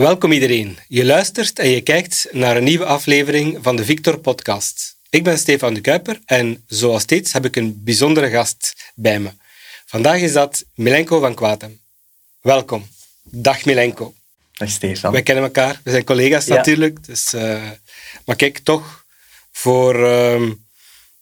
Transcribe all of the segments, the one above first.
Welkom iedereen. Je luistert en je kijkt naar een nieuwe aflevering van de Victor Podcast. Ik ben Stefan de Kuiper en zoals steeds heb ik een bijzondere gast bij me. Vandaag is dat Milenko van Kwatem. Welkom. Dag Milenko. Dag Stefan. Wij kennen elkaar, we zijn collega's natuurlijk. Dus, uh, maar kijk, toch, voor uh,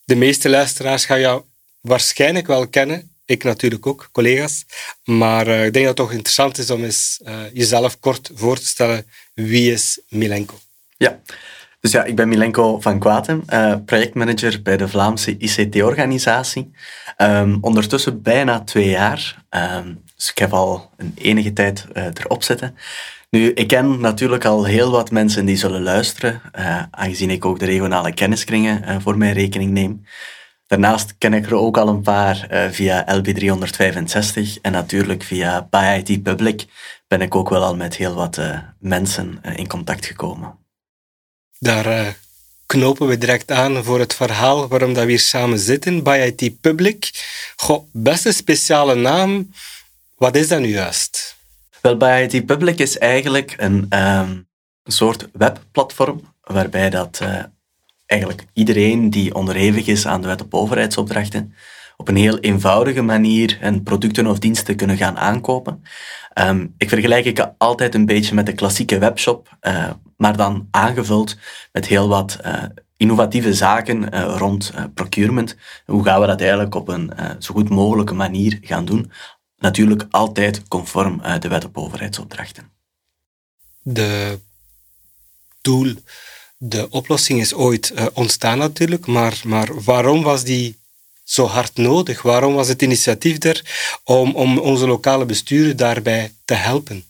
de meeste luisteraars ga je jou waarschijnlijk wel kennen. Ik natuurlijk ook, collega's. Maar uh, ik denk dat het toch interessant is om eens uh, jezelf kort voor te stellen. Wie is Milenko? Ja, dus ja, ik ben Milenko van Kwatem, uh, projectmanager bij de Vlaamse ICT-organisatie. Um, ondertussen bijna twee jaar. Um, dus ik heb al een enige tijd erop zitten. Nu, ik ken natuurlijk al heel wat mensen die zullen luisteren, aangezien ik ook de regionale kenniskringen voor mijn rekening neem. Daarnaast ken ik er ook al een paar uh, via LB365 en natuurlijk via ByIT Public ben ik ook wel al met heel wat uh, mensen uh, in contact gekomen. Daar knopen we direct aan voor het verhaal waarom dat we hier samen zitten. ByIT Public. Goh, best een speciale naam. Wat is dat nu juist? Wel, ByIT Public is eigenlijk een, um, een soort webplatform waarbij dat eigenlijk iedereen die onderhevig is aan de wet op overheidsopdrachten op een heel eenvoudige manier een producten of diensten kunnen gaan aankopen. Um, ik vergelijk ik altijd een beetje met de klassieke webshop, uh, maar dan aangevuld met heel wat uh, innovatieve zaken uh, rond procurement. Hoe gaan we dat eigenlijk op een zo goed mogelijke manier gaan doen? Natuurlijk altijd conform de wet op overheidsopdrachten. De doel de oplossing is ooit uh, ontstaan natuurlijk, maar, maar waarom was die zo hard nodig? Waarom was het initiatief er om, om onze lokale besturen daarbij te helpen?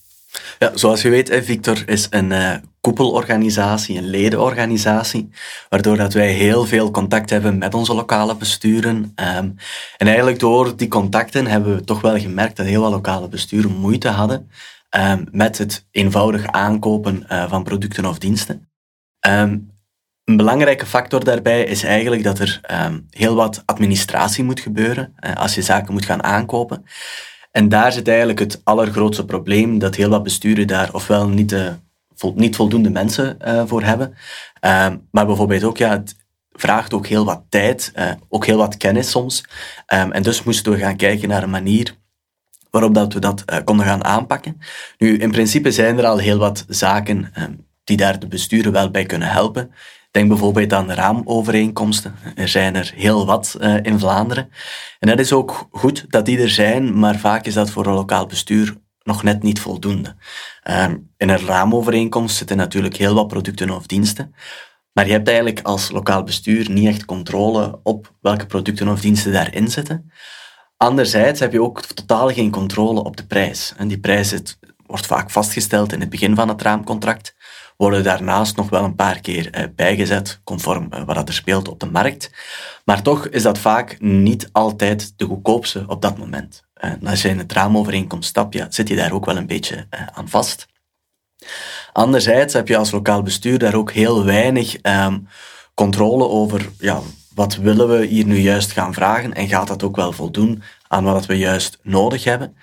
Ja, zoals je weet, Victor is een uh, koepelorganisatie, een ledenorganisatie, waardoor dat wij heel veel contact hebben met onze lokale besturen. Um, en eigenlijk door die contacten hebben we toch wel gemerkt dat heel wat lokale besturen moeite hadden um, met het eenvoudig aankopen uh, van producten of diensten. Um, een belangrijke factor daarbij is eigenlijk dat er um, heel wat administratie moet gebeuren uh, als je zaken moet gaan aankopen. En daar zit eigenlijk het allergrootste probleem, dat heel wat besturen daar ofwel niet, de, vol, niet voldoende mensen uh, voor hebben, um, maar bijvoorbeeld ook, ja, het vraagt ook heel wat tijd, ook heel wat kennis soms. en dus moesten we gaan kijken naar een manier waarop dat we dat konden gaan aanpakken. Nu, in principe zijn er al heel wat zaken die daar de besturen wel bij kunnen helpen. Denk bijvoorbeeld aan raamovereenkomsten. Er zijn er heel wat uh, in Vlaanderen. En dat is ook goed dat die er zijn, maar vaak is dat voor een lokaal bestuur nog net niet voldoende. Uh, in een raamovereenkomst zitten natuurlijk heel wat producten of diensten. Maar je hebt eigenlijk als lokaal bestuur niet echt controle op welke producten of diensten daarin zitten. Anderzijds heb je ook totaal geen controle op de prijs. En die prijs wordt vaak vastgesteld in het begin van het raamcontract worden daarnaast nog wel een paar keer eh, bijgezet, conform eh, wat er speelt op de markt. Maar toch is dat vaak niet altijd de goedkoopste op dat moment. En als je in het raamovereenkomst stapt, zit je daar ook wel een beetje eh, aan vast. Anderzijds heb je als lokaal bestuur daar ook heel weinig um, controle over ja, wat willen we hier nu juist gaan vragen en gaat dat ook wel voldoen aan wat we juist nodig hebben.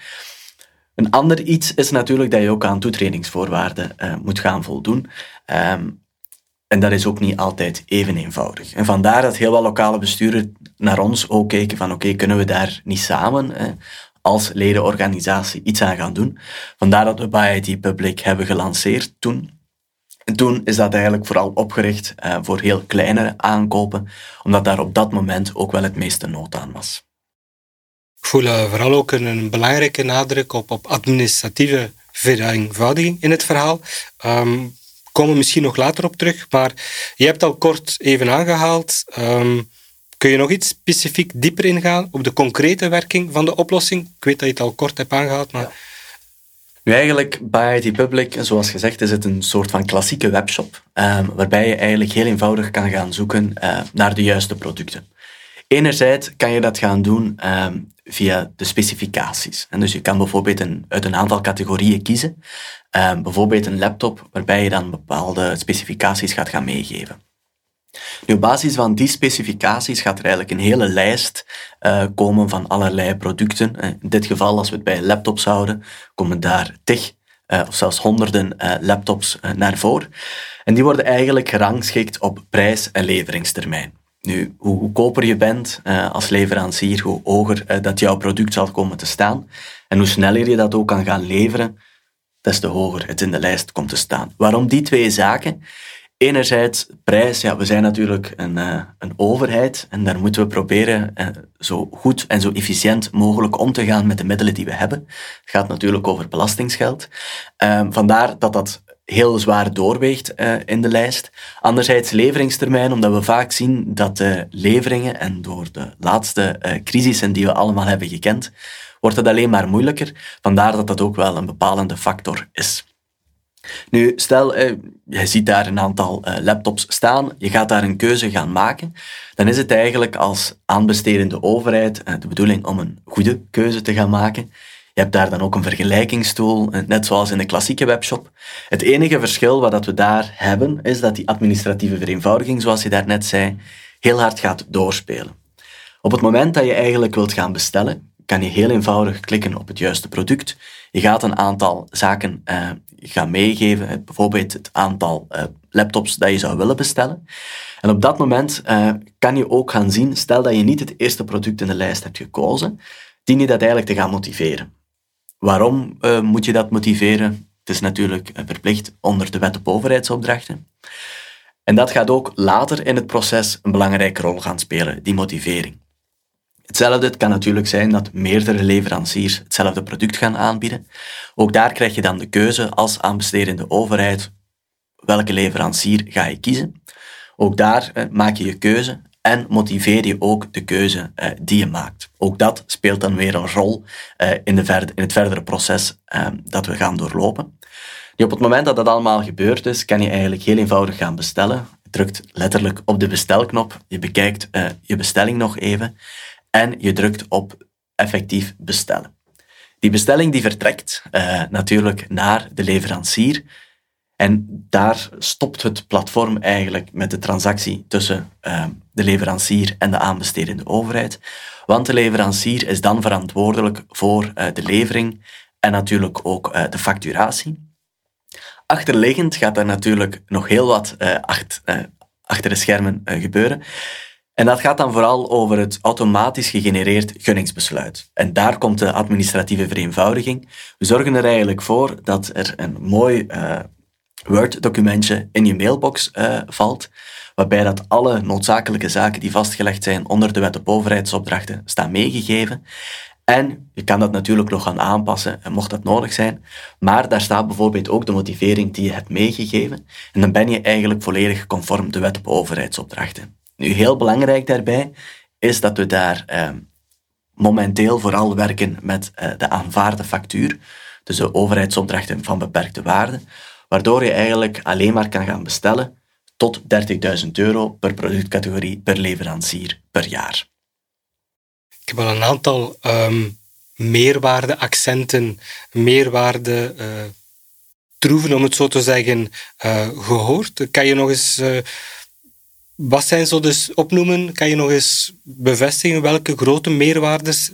Een ander iets is natuurlijk dat je ook aan toetredingsvoorwaarden uh, moet gaan voldoen. Um, en dat is ook niet altijd even eenvoudig. En vandaar dat heel wat lokale besturen naar ons ook kijken van oké, kunnen we daar niet samen eh, als ledenorganisatie iets aan gaan doen. Vandaar dat we bij IT Public hebben gelanceerd toen. En toen is dat eigenlijk vooral opgericht uh, voor heel kleine aankopen, omdat daar op dat moment ook wel het meeste nood aan was. Voel uh, vooral ook een, belangrijke nadruk op, op administratieve vereenvoudiging in het verhaal. Um, komen misschien nog later op terug, maar je hebt al kort even aangehaald. Um, kun je nog iets specifiek dieper ingaan op de concrete werking van de oplossing? Ik weet dat je het al kort hebt aangehaald, maar... Nu eigenlijk, bij IT Public, zoals gezegd, is het een soort van klassieke webshop, um, waarbij je eigenlijk heel eenvoudig kan gaan zoeken uh, naar de juiste producten. Enerzijds kan je dat gaan doen um, via de specificaties. En dus je kan bijvoorbeeld een, uit een aantal categorieën kiezen. Um, bijvoorbeeld een laptop waarbij je dan bepaalde specificaties gaat gaan meegeven. Nu, op basis van die specificaties gaat er eigenlijk een hele lijst uh, komen van allerlei producten. In dit geval, als we het bij laptops houden, komen daar tig of zelfs honderden laptops naar voren. En die worden eigenlijk gerangschikt op prijs en leveringstermijn. Nu, hoe goedkoper je bent als leverancier, hoe hoger dat jouw product zal komen te staan. En hoe sneller je dat ook kan gaan leveren, des te hoger het in de lijst komt te staan. Waarom die twee zaken? Enerzijds prijs, ja, we zijn natuurlijk een, uh, een overheid en daar moeten we proberen zo goed en zo efficiënt mogelijk om te gaan met de middelen die we hebben. Het gaat natuurlijk over belastingsgeld. Uh, vandaar dat dat heel zwaar doorweegt uh, in de lijst. Anderzijds leveringstermijn, omdat we vaak zien dat de leveringen, en door de laatste crisissen die we allemaal hebben gekend, wordt het alleen maar moeilijker. Vandaar dat dat ook wel een bepalende factor is. Nu, stel, eh, je ziet daar een aantal eh, laptops staan, je gaat daar een keuze gaan maken, dan is het eigenlijk als aanbestedende overheid eh, de bedoeling om een goede keuze te gaan maken. Je hebt daar dan ook een vergelijkingstool, net zoals in de klassieke webshop. Het enige verschil wat we daar hebben, is dat die administratieve vereenvoudiging, zoals je daarnet zei, heel hard gaat doorspelen. Op het moment dat je eigenlijk wilt gaan bestellen, kan je heel eenvoudig klikken op het juiste product. Je gaat een aantal zaken uh, gaan meegeven, bijvoorbeeld het aantal laptops dat je zou willen bestellen. En op dat moment kan je ook gaan zien, stel dat je niet het eerste product in de lijst hebt gekozen, dien je dat eigenlijk te gaan motiveren. Waarom moet je dat motiveren? Het is natuurlijk verplicht onder de wet op overheidsopdrachten. En dat gaat ook later in het proces een belangrijke rol gaan spelen, die motivering. Hetzelfde kan natuurlijk zijn dat meerdere leveranciers hetzelfde product gaan aanbieden. Ook daar krijg je dan de keuze als aanbestedende overheid welke leverancier ga je kiezen. Ook daar eh, maak je je keuze en motiveer je ook de keuze eh, die je maakt. Ook dat speelt dan weer een rol eh, in, de in, het verdere proces eh, dat we gaan doorlopen. Op het moment dat dat allemaal gebeurd is, kan je eigenlijk heel eenvoudig gaan bestellen. Je drukt letterlijk op de bestelknop, je bekijkt eh, je bestelling nog even en je drukt op effectief bestellen. Die bestelling die vertrekt uh, natuurlijk naar de leverancier en daar stopt het platform eigenlijk met de transactie tussen uh, de leverancier en de aanbestedende overheid, want de leverancier is dan verantwoordelijk voor uh, de levering en natuurlijk ook de facturatie. Achterliggend gaat er natuurlijk nog heel wat achter, achter de schermen gebeuren. En dat gaat dan vooral over het automatisch gegenereerd gunningsbesluit. En daar komt de administratieve vereenvoudiging. We zorgen er eigenlijk voor dat er een mooi Word-documentje in je mailbox uh, valt, waarbij dat alle noodzakelijke zaken die vastgelegd zijn onder de wet op overheidsopdrachten staan meegegeven. En je kan dat natuurlijk nog gaan aanpassen, mocht dat nodig zijn. Maar daar staat bijvoorbeeld ook de motivering die je hebt meegegeven. En dan ben je eigenlijk volledig conform de wet op overheidsopdrachten. Nu, heel belangrijk daarbij is dat we daar eh, momenteel vooral werken met eh, de aanvaarde factuur, dus de overheidsopdrachten van beperkte waarde, waardoor je eigenlijk alleen maar kan gaan bestellen tot 30.000 euro per productcategorie per leverancier per jaar. Ik heb al een aantal um, meerwaarde-accenten, meerwaarde uh, troeven, om het zo te zeggen, uh, gehoord. Kan je nog eens uh, wat zijn zo dus opnoemen? Kan je nog eens bevestigen welke grote meerwaardes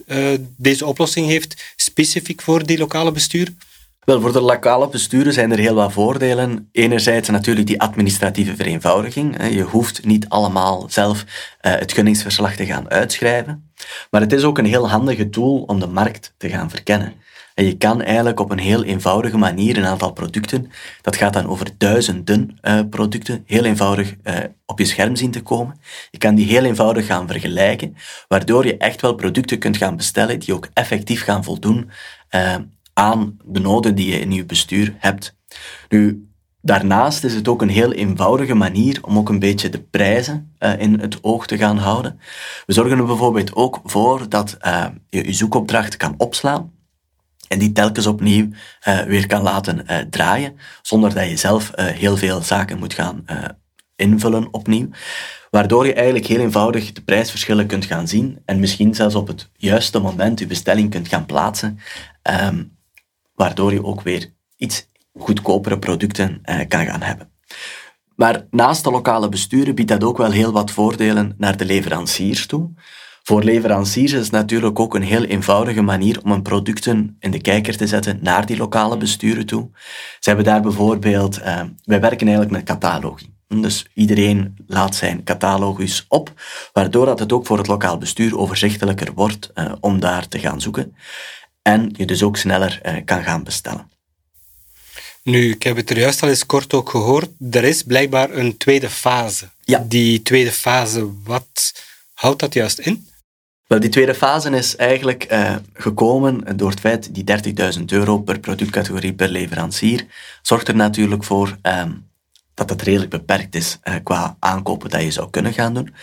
deze oplossing heeft, specifiek voor die lokale bestuur? Wel, voor de lokale besturen zijn er heel wat voordelen. Enerzijds natuurlijk die administratieve vereenvoudiging. Je hoeft niet allemaal zelf uh, het gunningsverslag te gaan uitschrijven. Maar het is ook een heel handige tool om de markt te gaan verkennen. En je kan eigenlijk op een heel eenvoudige manier een aantal producten, dat gaat dan over duizenden uh, producten, heel eenvoudig uh, op je scherm zien te komen. Je kan die heel eenvoudig gaan vergelijken, waardoor je echt wel producten kunt gaan bestellen die ook effectief gaan voldoen aan de noden die je in je bestuur hebt. Nu, Daarnaast is het ook een heel eenvoudige manier om ook een beetje de prijzen uh, in het oog te gaan houden. We zorgen er bijvoorbeeld ook voor dat uh, je je zoekopdracht kan opslaan en die telkens opnieuw uh, weer kan laten draaien, zonder dat je zelf heel veel zaken moet gaan invullen opnieuw. Waardoor je eigenlijk heel eenvoudig de prijsverschillen kunt gaan zien en misschien zelfs op het juiste moment je bestelling kunt gaan plaatsen, um, waardoor je ook weer iets goedkopere producten kan gaan hebben. Maar naast de lokale besturen biedt dat ook wel heel wat voordelen naar de leveranciers toe. Voor leveranciers is het natuurlijk ook een heel eenvoudige manier om hun producten in de kijker te zetten naar die lokale besturen toe. Ze hebben daar bijvoorbeeld, uh, wij werken eigenlijk met catalogie. Dus iedereen laat zijn catalogus op, waardoor dat het ook voor het lokaal bestuur overzichtelijker wordt uh, om daar te gaan zoeken. En je dus ook sneller uh, kan gaan bestellen. Nu, ik heb het er juist al eens kort ook gehoord. Er is blijkbaar een tweede fase. Ja. Die tweede fase, wat houdt dat juist in? Wel, die tweede fase is eigenlijk uh, gekomen door het feit die 30.000 euro per productcategorie per leverancier zorgt er natuurlijk voor um, dat het redelijk beperkt is uh, qua aankopen dat je zou kunnen gaan doen.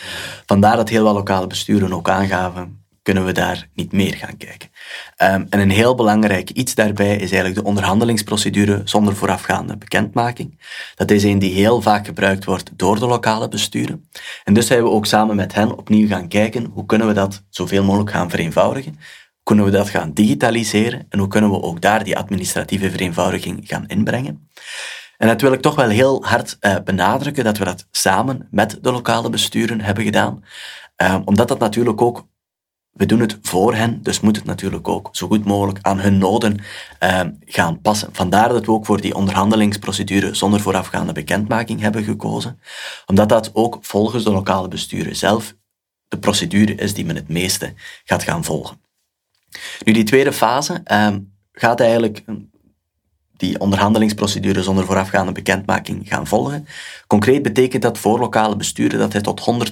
Vandaar dat heel wat lokale besturen ook aangaven kunnen we daar niet meer gaan kijken. Um, en een heel belangrijk iets daarbij is eigenlijk de onderhandelingsprocedure zonder voorafgaande bekendmaking. Dat is een die heel vaak gebruikt wordt door de lokale besturen. En dus zijn we ook samen met hen opnieuw gaan kijken hoe kunnen we dat zoveel mogelijk gaan vereenvoudigen. Hoe kunnen we dat gaan digitaliseren en hoe kunnen we ook daar die administratieve vereenvoudiging gaan inbrengen. En dat wil ik toch wel heel hard uh, benadrukken dat we dat samen met de lokale besturen hebben gedaan. Um, omdat dat natuurlijk ook we doen het voor hen, dus moet het natuurlijk ook zo goed mogelijk aan hun noden uh, gaan passen. Vandaar dat we ook voor die onderhandelingsprocedure zonder voorafgaande bekendmaking hebben gekozen, omdat dat ook volgens de lokale besturen zelf de procedure is die men het meeste gaat gaan volgen. Nu, die tweede fase uh, gaat eigenlijk die onderhandelingsprocedure zonder voorafgaande bekendmaking gaan volgen. Concreet betekent dat voor lokale besturen dat hij tot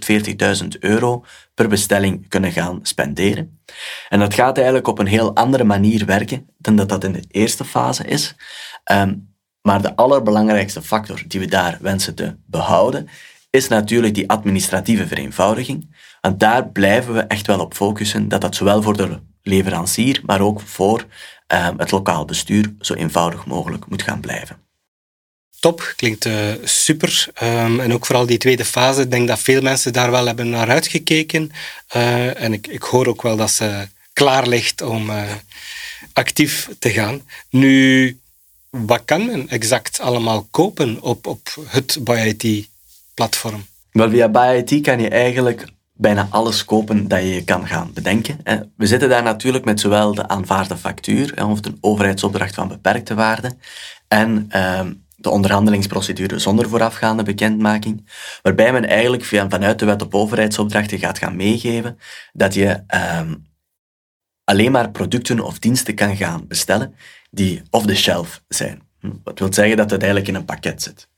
140.000 euro per bestelling kunnen gaan spenderen. En dat gaat eigenlijk op een heel andere manier werken dan dat dat in de eerste fase is. Um, maar de allerbelangrijkste factor die we daar wensen te behouden, is natuurlijk die administratieve vereenvoudiging. Want daar blijven we echt wel op focussen dat dat zowel voor de leverancier, maar ook voor het lokaal bestuur zo eenvoudig mogelijk moet gaan blijven. Top, klinkt uh, super. Um, en ook vooral die tweede fase. Ik denk dat veel mensen daar wel hebben naar uitgekeken. Uh, en ik, ik hoor ook wel dat ze klaar ligt om uh, actief te gaan. Nu, wat kan men exact allemaal kopen op, op het ByIT-platform? Wel, via ByIT kan je eigenlijk bijna alles kopen dat je kan gaan bedenken. We zitten daar natuurlijk met zowel de aanvaarde factuur, of de overheidsopdracht van beperkte waarde, en ehm, de onderhandelingsprocedure zonder voorafgaande bekendmaking, waarbij men eigenlijk vanuit de wet op overheidsopdrachten gaat gaan meegeven dat je ehm, alleen maar producten of diensten kan gaan bestellen die off the shelf zijn. Hm, wat wil zeggen dat het eigenlijk in een pakket zit.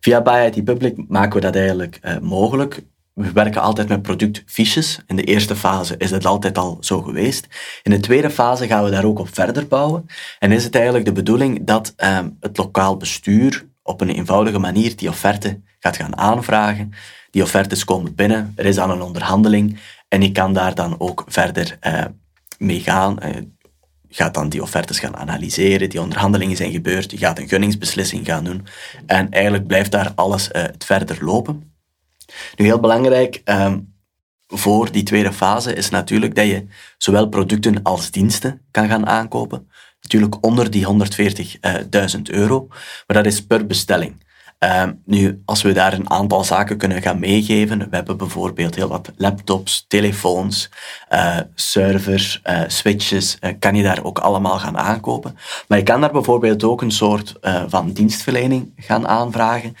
Via Buy IT Public maken we dat eigenlijk uh, mogelijk we werken altijd met productfiches. In de eerste fase is dat altijd al zo geweest. In de tweede fase gaan we daar ook op verder bouwen. En is het eigenlijk de bedoeling dat um, het lokaal bestuur op een eenvoudige manier die offerte gaat gaan aanvragen. Die offertes komen binnen, er is dan een onderhandeling en je kan daar dan ook verder uh, mee gaan. Uh, gaat dan die offertes gaan analyseren, die onderhandelingen zijn gebeurd, je gaat een gunningsbeslissing gaan doen en eigenlijk blijft daar alles uh, het verder lopen. Nu, heel belangrijk um, voor die tweede fase is natuurlijk dat je zowel producten als diensten kan gaan aankopen. Natuurlijk onder die 140.000 euro, maar dat is per bestelling. Um, nu, als we daar een aantal zaken kunnen gaan meegeven, we hebben bijvoorbeeld heel wat laptops, telefoons, uh, servers, uh, switches, kan je daar ook allemaal gaan aankopen. Maar je kan daar bijvoorbeeld ook een soort van dienstverlening gaan aanvragen,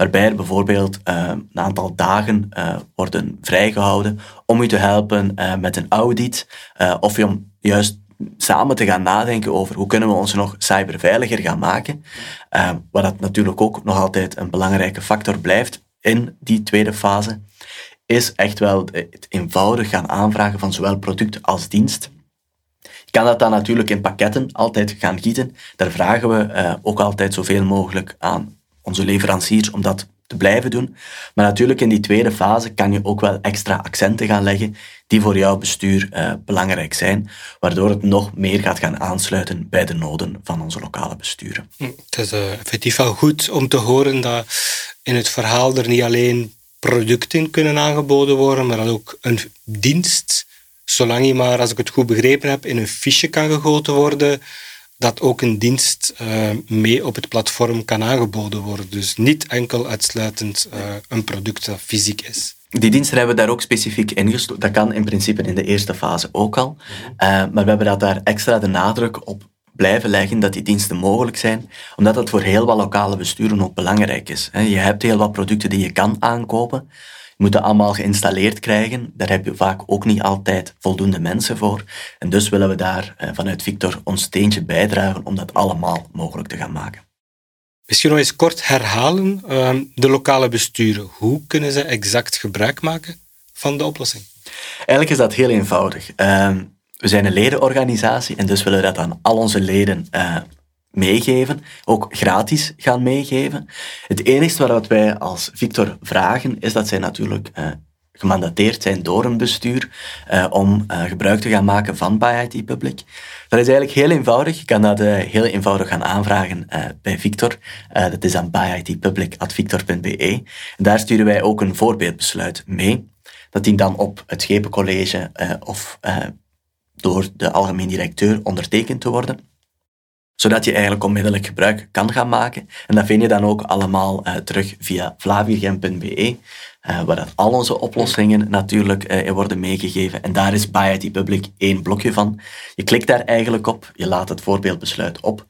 waarbij er bijvoorbeeld uh, een aantal dagen uh, worden vrijgehouden om u te helpen uh, met een audit of om juist samen te gaan nadenken over hoe kunnen we ons nog cyberveiliger gaan maken. wat dat natuurlijk ook nog altijd een belangrijke factor blijft in die tweede fase, is echt wel het eenvoudig gaan aanvragen van zowel product als dienst. Je kan dat dan natuurlijk in pakketten altijd gaan gieten. Daar vragen we ook altijd zoveel mogelijk aan onze leveranciers om dat te blijven doen. Maar natuurlijk in die tweede fase kan je ook wel extra accenten gaan leggen die voor jouw bestuur uh, belangrijk zijn, waardoor het nog meer gaat gaan aansluiten bij de noden van onze lokale besturen. Hm, het is uh, effectief wel goed om te horen dat in het verhaal er niet alleen producten kunnen aangeboden worden, maar dat ook een dienst, zolang je maar, als ik het goed begrepen heb, in een fiche kan gegoten worden, dat ook een dienst uh, mee op het platform kan aangeboden worden. Dus niet enkel uitsluitend uh, een product dat fysiek is. Die diensten hebben we daar ook specifiek ingestoken. Dat kan in principe in de eerste fase ook al. Uh, maar we hebben dat daar extra de nadruk op blijven leggen dat die diensten mogelijk zijn, omdat dat voor heel wat lokale besturen ook belangrijk is. Je hebt heel wat producten die je kan aankopen, je moet dat allemaal geïnstalleerd krijgen. Daar heb je vaak ook niet altijd voldoende mensen voor. En dus willen we daar eh, vanuit Victor ons steentje bijdragen om dat allemaal mogelijk te gaan maken. Misschien nog eens kort herhalen, ehm, de lokale besturen. Hoe kunnen ze exact gebruik maken van de oplossing? Eigenlijk is dat heel eenvoudig. Ehm, we zijn een ledenorganisatie en dus willen we dat aan al onze leden uh, meegeven, ook gratis gaan meegeven. Het enige wat wij als Victor vragen is dat zij natuurlijk uh, gemandateerd zijn door een bestuur uh, om uh, gebruik te gaan maken van IT Public. Dat is eigenlijk heel eenvoudig. Je kan dat heel eenvoudig gaan aanvragen bij Victor. dat is aan buyitpublic.victor.be. En daar sturen wij ook een voorbeeldbesluit mee. Dat dient dan op het Schepencollege of door de algemeen directeur ondertekend te worden zodat je eigenlijk onmiddellijk gebruik kan gaan maken. En dat vind je dan ook allemaal uh, terug via flaviergem.be, uh, waar dat al onze oplossingen natuurlijk uh, worden meegegeven. En daar is Buy Public één blokje van. Je klikt daar eigenlijk op, je laat het voorbeeldbesluit op.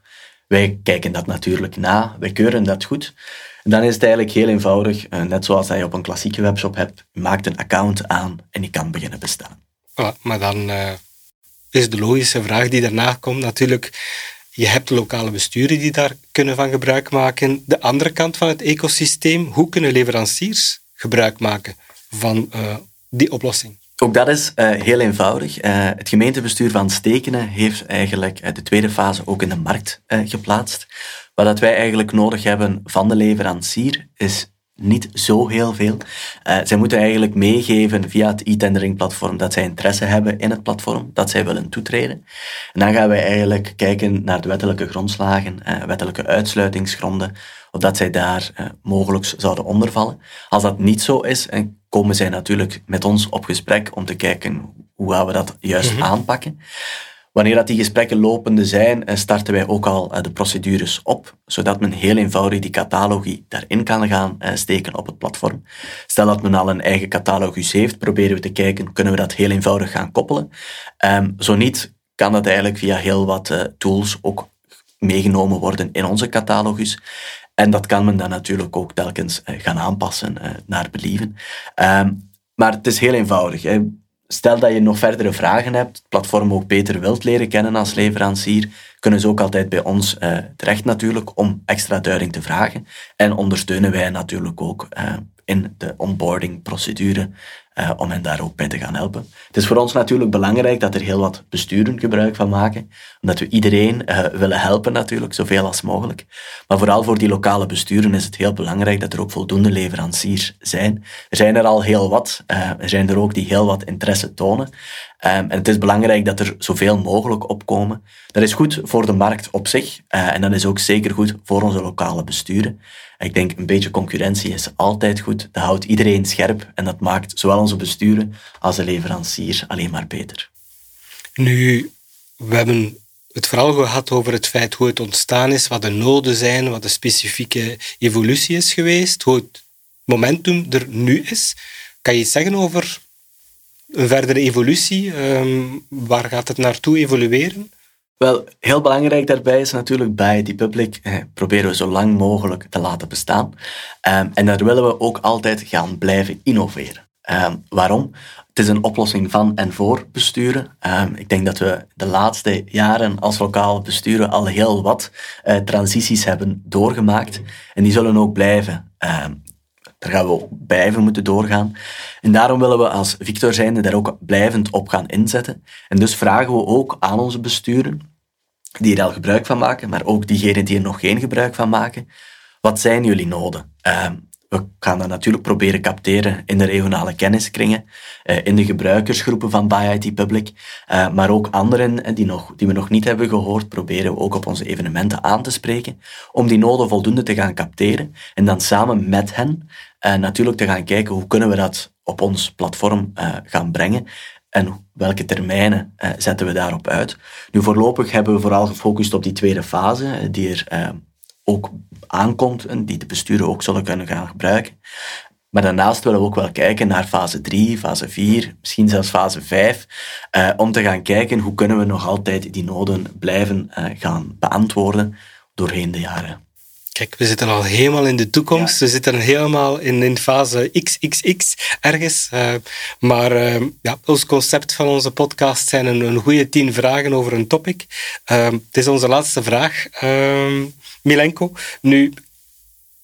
Wij kijken dat natuurlijk na, wij keuren dat goed. En dan is het eigenlijk heel eenvoudig, net zoals je op een klassieke webshop hebt. Je maakt een account aan en je kan beginnen bestellen. maar dan is de logische vraag die daarna komt natuurlijk je hebt lokale besturen die daar kunnen van gebruik maken. De andere kant van het ecosysteem, hoe kunnen leveranciers gebruik maken van uh, die oplossing? Ook dat is uh, heel eenvoudig. Uh, het gemeentebestuur van Stekenen heeft eigenlijk de tweede fase ook in de markt geplaatst. Wat dat wij eigenlijk nodig hebben van de leverancier is niet zo heel veel. Uh, zij moeten eigenlijk meegeven via het e-tendering platform dat zij interesse hebben in het platform, dat zij willen toetreden. En dan gaan wij eigenlijk kijken naar de wettelijke grondslagen, uh, wettelijke uitsluitingsgronden, of dat zij daar uh, mogelijk zouden ondervallen. Als dat niet zo is, komen zij natuurlijk met ons op gesprek om te kijken hoe gaan we dat juist mm aanpakken. Wanneer dat die gesprekken lopende zijn, eh, starten wij ook al eh, de procedures op, zodat men heel eenvoudig die catalogie daarin kan gaan eh, steken op het platform. Stel dat men al een eigen catalogus heeft, proberen we te kijken, kunnen we dat heel eenvoudig gaan koppelen? Um, zo niet, kan dat eigenlijk via heel wat tools ook meegenomen worden in onze catalogus. En dat kan men dan natuurlijk ook telkens gaan aanpassen naar believen. Um, maar het is heel eenvoudig. Hè. Stel dat je nog verdere vragen hebt, het platform ook beter wilt leren kennen als leverancier, kunnen ze ook altijd bij ons uh, terecht natuurlijk om extra duiding te vragen. En ondersteunen wij natuurlijk ook uh, in de onboarding-procedure uh, om hen daar ook bij te gaan helpen. Het is voor ons natuurlijk belangrijk dat er heel wat besturen gebruik van maken, omdat we iedereen uh, willen helpen natuurlijk, zoveel als mogelijk. Maar vooral voor die lokale besturen is het heel belangrijk dat er ook voldoende leveranciers zijn. Er zijn er al heel wat, uh, er zijn er ook die heel wat interesse tonen. Um, en het is belangrijk dat er zoveel mogelijk opkomen. Dat is goed voor de markt op zich en dat is ook zeker goed voor onze lokale besturen. Ik denk een beetje concurrentie is altijd goed. Dat houdt iedereen scherp en dat maakt zowel onze besturen als de leverancier alleen maar beter. Nu, we hebben het vooral gehad over het feit hoe het ontstaan is, wat de noden zijn, wat de specifieke evolutie is geweest, hoe het momentum er nu is. Kan je iets zeggen over een verdere evolutie? Ehm, waar gaat het naartoe evolueren? Wel, heel belangrijk daarbij is natuurlijk bij die public eh, proberen we zo lang mogelijk te laten bestaan. Um, en daar willen we ook altijd gaan blijven innoveren. Um, waarom? Het is een oplossing van en voor besturen. Um, ik denk dat we de laatste jaren als lokaal besturen al heel wat uh, transities hebben doorgemaakt. En die zullen ook blijven. daar gaan we ook blijven moeten doorgaan. En daarom willen we als Victor zijnde daar ook blijvend op gaan inzetten. En dus vragen we ook aan onze besturen die er al gebruik van maken, maar ook diegenen die er nog geen gebruik van maken. Wat zijn jullie noden? Uh, we gaan dat natuurlijk proberen capteren in de regionale kenniskringen, uh, in de gebruikersgroepen van Buy IT Public, uh, maar ook anderen eh, die, nog, die we nog niet hebben gehoord, proberen we ook op onze evenementen aan te spreken, om die noden voldoende te gaan capteren en dan samen met hen natuurlijk te gaan kijken hoe kunnen we dat op ons platform gaan brengen en welke termijnen uh, zetten we daarop uit? Nu, voorlopig hebben we vooral gefocust op die tweede fase, eh, die er uh, ook aankomt en die de besturen ook zullen kunnen gaan gebruiken. Maar daarnaast willen we ook wel kijken naar fase 3, fase 4, misschien zelfs fase 5, uh, om te gaan kijken hoe kunnen we nog altijd die noden blijven gaan beantwoorden doorheen de jaren. Kijk, we zitten al helemaal in de toekomst. We zitten helemaal in, in fase XXX ergens. Uh, maar uh, ja, ons concept van onze podcast zijn een, een goede tien vragen over een topic. Uh, het is onze laatste vraag, Milenko. Nu,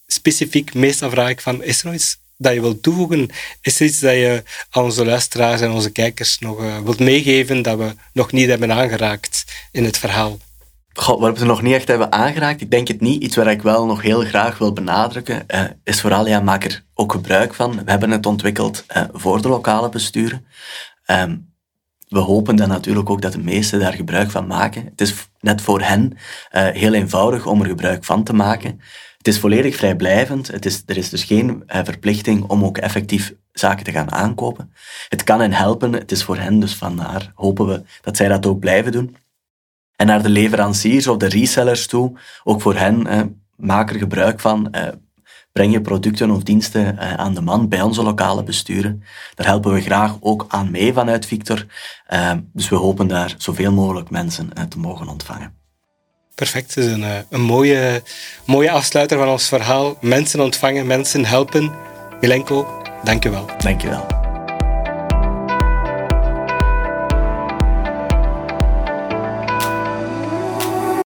specifiek, meestal vraag ik van, is er iets dat je wilt toevoegen? Is er iets dat je aan onze luisteraars en onze kijkers nog wilt meegeven dat we nog niet hebben aangeraakt in het verhaal? God, wat we nog niet echt hebben aangeraakt, ik denk het niet. Iets waar ik wel nog heel graag wil benadrukken, uh, is vooral, ja, maak er ook gebruik van. We hebben het ontwikkeld uh, voor de lokale besturen. Um, we hopen dan natuurlijk ook dat de meesten daar gebruik van maken. Het is net voor hen uh, heel eenvoudig om er gebruik van te maken. Het is volledig vrijblijvend. Het is, er is dus geen verplichting om ook effectief zaken te gaan aankopen. Het kan hen helpen. Het is voor hen, dus vandaar hopen we dat zij dat ook blijven doen. En naar de leveranciers of de resellers toe, ook voor hen, eh, maak er gebruik van. Eh, breng je producten of diensten eh, aan de man bij onze lokale besturen. Daar helpen we graag ook aan mee vanuit Victor. Eh, dus we hopen daar zoveel mogelijk mensen eh, te mogen ontvangen. Perfect, het is een, eh, een mooie, mooie afsluiter van ons verhaal. Mensen ontvangen, mensen helpen. Milenko, dank je wel. Dank je wel.